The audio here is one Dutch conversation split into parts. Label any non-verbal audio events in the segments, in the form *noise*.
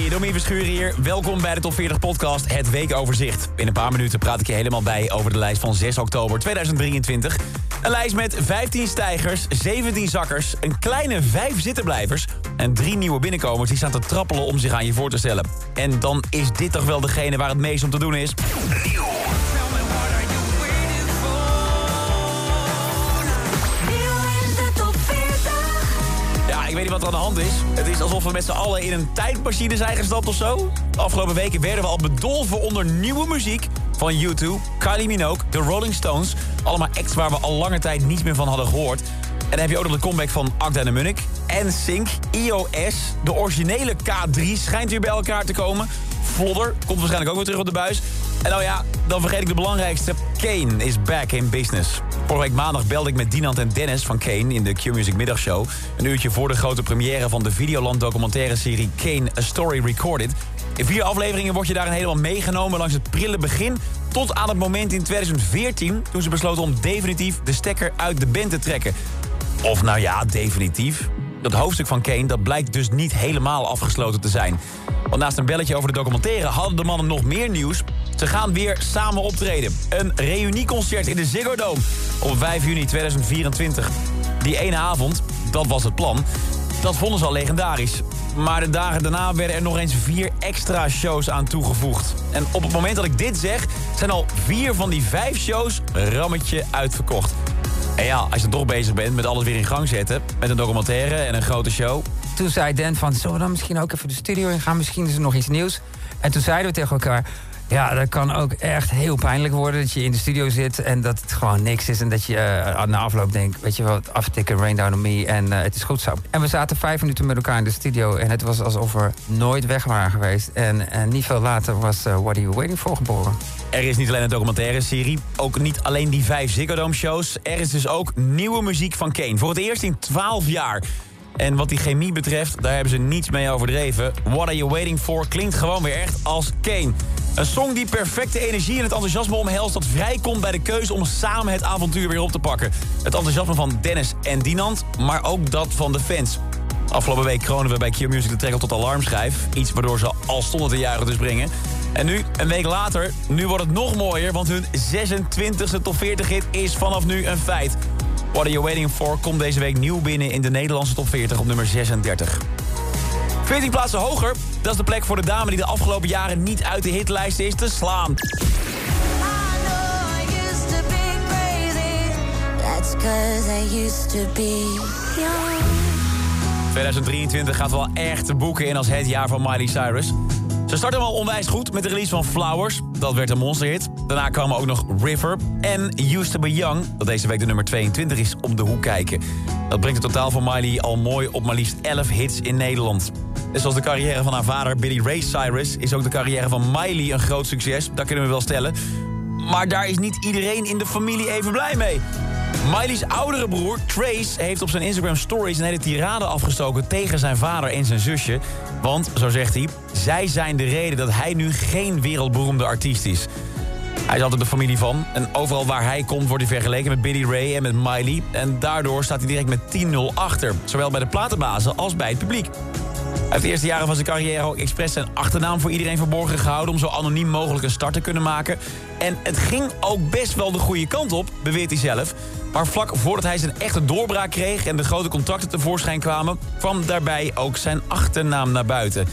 Hey, Domien Verschuren hier. Welkom bij de Top 40 podcast, het weekoverzicht. In een paar minuten praat ik je helemaal bij over de lijst van 6 oktober 2023. Een lijst met 15 stijgers, 17 zakkers, een kleine 5 zittenblijvers... en drie nieuwe binnenkomers die staan te trappelen om zich aan je voor te stellen. En dan is dit toch wel degene waar het meest om te doen is. Wat er aan de hand is. Het is alsof we met z'n allen in een tijdmachine zijn gestapt of zo. De afgelopen weken werden we al bedolven onder nieuwe muziek van U2, Kylie Minogue, The Rolling Stones. Allemaal acts waar we al lange tijd niets meer van hadden gehoord. En dan heb je ook nog de comeback van Agda en Munnik. En Sync, iOS, de originele K3 schijnt weer bij elkaar te komen. Vlodder komt waarschijnlijk ook weer terug op de buis. En nou ja, dan vergeet ik de belangrijkste. Kane is back in business. Vorige week maandag belde ik met Dinant en Dennis van Kane... in de Q-Music middagshow. Een uurtje voor de grote première van de Videoland documentaire serie Kane A Story Recorded. In vier afleveringen word je daarin helemaal meegenomen langs het prille begin... tot aan het moment in 2014 toen ze besloten om definitief de stekker uit de band te trekken. Of nou ja, definitief. Dat hoofdstuk van Kane dat blijkt dus niet helemaal afgesloten te zijn. Want naast een belletje over de documentaire hadden de mannen nog meer nieuws. Ze gaan weer samen optreden. Een reunieconcert in de Ziggo Dome op 5 juni 2024. Die ene avond, dat was het plan, dat vonden ze al legendarisch. Maar de dagen daarna werden er nog eens vier extra shows aan toegevoegd. En op het moment dat ik dit zeg, zijn al vier van die vijf shows rammetje uitverkocht. En ja, als je toch bezig bent met alles weer in gang zetten... met een documentaire en een grote show... Toen zei Dan van, zullen we dan misschien ook even de studio in gaan? Misschien is er nog iets nieuws. En toen zeiden we tegen elkaar... Ja, dat kan ook echt heel pijnlijk worden dat je in de studio zit en dat het gewoon niks is. En dat je uh, aan de afloop denkt, weet je wat, aftikken, rain down on me en uh, het is goed zo. En we zaten vijf minuten met elkaar in de studio en het was alsof we nooit weg waren geweest. En, niet veel later was uh, What Are You Waiting For geboren. Er is niet alleen een documentaire serie, ook niet alleen die vijf Ziggo Dome shows. Er is dus ook nieuwe muziek van Kane. Voor het eerst in 12 jaar. En wat die chemie betreft, daar hebben ze niets mee overdreven. What Are You Waiting For klinkt gewoon weer echt als Kane. Een song die perfecte energie en het enthousiasme omhelst... dat vrijkomt bij de keuze om samen het avontuur weer op te pakken. Het enthousiasme van Dennis en Dinant, maar ook dat van de fans. Afgelopen week kronen we bij Q-Music de trekker tot alarmschijf. Iets waardoor ze al stonden te juichen dus brengen. En nu, een week later, nu wordt het nog mooier... want hun 26e top 40 hit is vanaf nu een feit. What Are You Waiting For komt deze week nieuw binnen in de Nederlandse top 40 op nummer 36. 14 plaatsen hoger, dat is de plek voor de dame die de afgelopen jaren niet uit de hitlijst is te slaan. 2023 gaat wel echt boeken in als het jaar van Miley Cyrus. Ze starten wel onwijs goed met de release van Flowers. Dat werd een monsterhit. Daarna kwamen ook nog River en Used to be Young... dat deze week de nummer 22 is, om de hoek kijken. Dat brengt het totaal van Miley al mooi op maar liefst 11 hits in Nederland. Net zoals de carrière van haar vader Billy Ray Cyrus... is ook de carrière van Miley een groot succes. Dat kunnen we wel stellen. Maar daar is niet iedereen in de familie even blij mee. Miley's oudere broer, Trace, heeft op zijn Instagram stories een hele tirade afgestoken tegen zijn vader en zijn zusje. Want, zo zegt hij, zij zijn de reden dat hij nu geen wereldberoemde artiest is. Hij is altijd de familie van. En overal waar hij komt wordt hij vergeleken met Billy Ray en met Miley. En daardoor staat hij direct met 10-0 achter. Zowel bij de platenbazen als bij het publiek. Heeft de eerste jaren van zijn carrière ook expres zijn achternaam voor iedereen verborgen gehouden... om zo anoniem mogelijk een start te kunnen maken. En het ging ook best wel de goede kant op, beweert hij zelf. Maar vlak voordat hij zijn echte doorbraak kreeg... en de grote contracten tevoorschijn kwamen... kwam daarbij ook zijn achternaam naar buiten.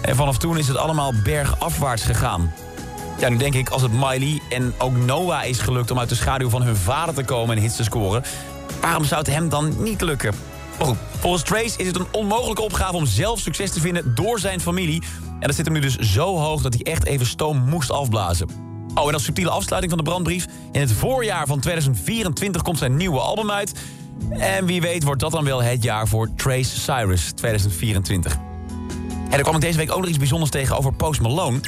En vanaf toen is het allemaal bergafwaarts gegaan. Ja, nu denk ik, als het Miley en ook Noah is gelukt... om uit de schaduw van hun vader te komen en hits te scoren... waarom zou het hem dan niet lukken? Volgens Trace is het een onmogelijke opgave om zelf succes te vinden door zijn familie. En dat zit hem nu dus zo hoog dat hij echt even stoom moest afblazen. Oh, en als subtiele afsluiting van de brandbrief... in het voorjaar van 2024 komt zijn nieuwe album uit. En wie weet wordt dat dan wel het jaar voor Trace Cyrus 2024. En er kwam ik deze week ook nog iets bijzonders tegen over Post Malone.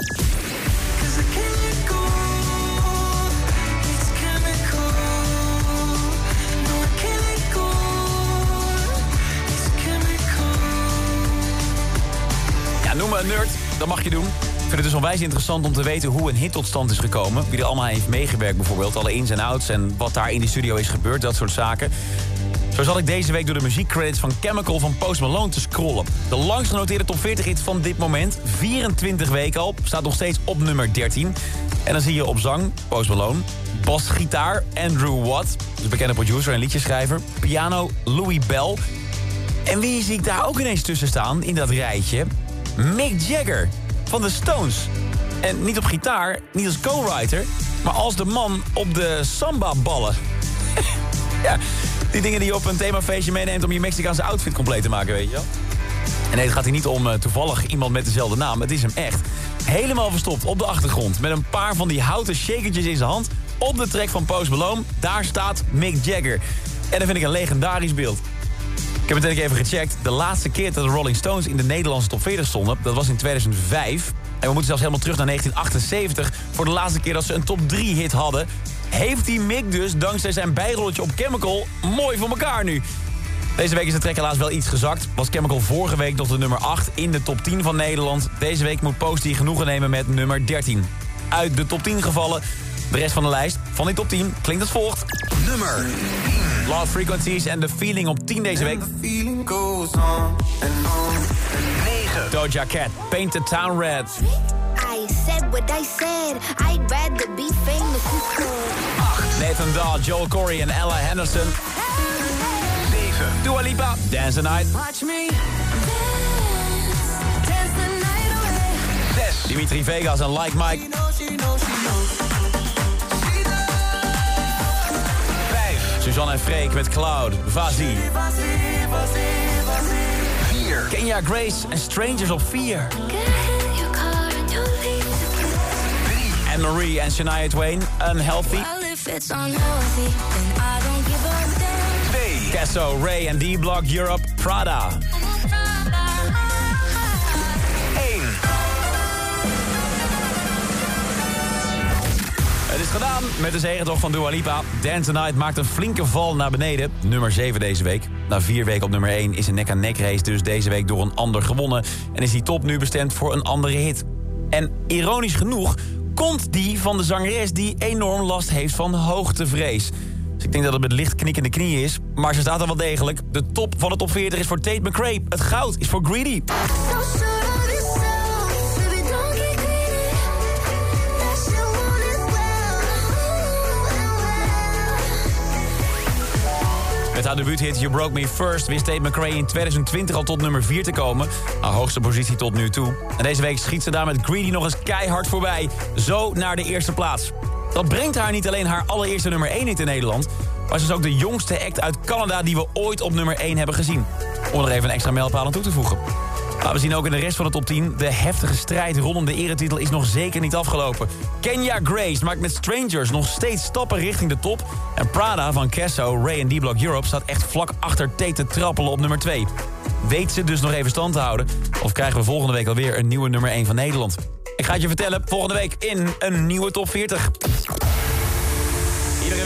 Een nerd, dat mag je doen. Ik vind het dus onwijs interessant om te weten hoe een hit tot stand is gekomen. Wie er allemaal heeft meegewerkt bijvoorbeeld. Alle ins en outs en wat daar in die studio is gebeurd. Dat soort zaken. Zo zat ik deze week door de muziekcredits van Chemical van Post Malone te scrollen. De langst genoteerde top 40 hit van dit moment. 24 weken al. Staat nog steeds op nummer 13. En dan zie je op zang Post Malone. Basgitaar Andrew Watt. De bekende producer en liedjeschrijver. Piano Louis Bell. En wie zie ik daar ook ineens tussen staan in dat rijtje? Mick Jagger van de Stones. En niet op gitaar, niet als co-writer... maar als de man op de samba-ballen. *laughs* ja, die dingen die je op een themafeestje meeneemt... om je Mexicaanse outfit compleet te maken, weet je wel? En nee, het gaat hier niet om uh, toevallig iemand met dezelfde naam. Het is hem echt. Helemaal verstopt op de achtergrond. Met een paar van die houten shakertjes in zijn hand. Op de trek van Post Malone. Daar staat Mick Jagger. En dat vind ik een legendarisch beeld. Ik heb het even gecheckt. De laatste keer dat de Rolling Stones in de Nederlandse top 40 stonden... dat was in 2005. En we moeten zelfs helemaal terug naar 1978... voor de laatste keer dat ze een top 3 hit hadden. Heeft die Mick dus, dankzij zijn bijrolletje op Chemical... mooi voor elkaar nu. Deze week is de trek helaas wel iets gezakt. Was Chemical vorige week nog de nummer 8 in de top 10 van Nederland. Deze week moet Posty genoegen nemen met nummer 13. Uit de top 10 gevallen. De rest van de lijst van die top 10 klinkt als volgt. Nummer Lost Frequencies en The Feeling op 10 deze week. 9. Doja Cat, Paint the Town Red. I said what I said. I'd rather be famous instead. Nathan Dahl, Joel Corey en Ella Henderson. 7. Dua Lipa, Dance the Night. Watch me dance the night away. 6. Dimitri Vegas en Like Mike. 5. Suzanne en Freek met Cloud, Vazie. 4. Kenya Grace en Strangers op 4. Get in your car and you'll leave the En Marie en Shania Twain, Unhealthy. 2. Kesso, Ray en D-Block Europe, Prada. Gedaan met de zegentocht van Dua Lipa. Dance Night maakt een flinke val naar beneden. Nummer 7 deze week. Na vier weken op nummer 1 is een nek-aan-nek race dus deze week door een ander gewonnen. En is die top nu bestemd voor een andere hit. En ironisch genoeg komt die van de zangeres die enorm last heeft van hoogtevrees. Dus ik denk dat het met licht knikkende knieën is. Maar ze staat er wel degelijk. De top van de top 40 is voor Tate McRae. Het goud is voor Greedy. Met haar debuuthit You Broke Me First wist Tate McRae in 2020 al tot nummer 4 te komen. Haar hoogste positie tot nu toe. En deze week schiet ze daar met Greedy nog eens keihard voorbij. Zo naar de eerste plaats. Dat brengt haar niet alleen haar allereerste nummer 1 hit in Nederland... maar ze is ook de jongste act uit Canada die we ooit op nummer 1 hebben gezien. Om er even een extra mijlpaal aan toe te voegen. Maar we zien ook in de rest van de top 10... de heftige strijd rondom de eretitel is nog zeker niet afgelopen. Kenya Grace maakt met Strangers nog steeds stappen richting de top. En Prada van Kesso, Ray en D-Block Europe... staat echt vlak achter Tate te trappelen op nummer 2. Weet ze dus nog even stand te houden? Of krijgen we volgende week alweer een nieuwe nummer 1 van Nederland? Ik ga het je vertellen, volgende week in een nieuwe top 40.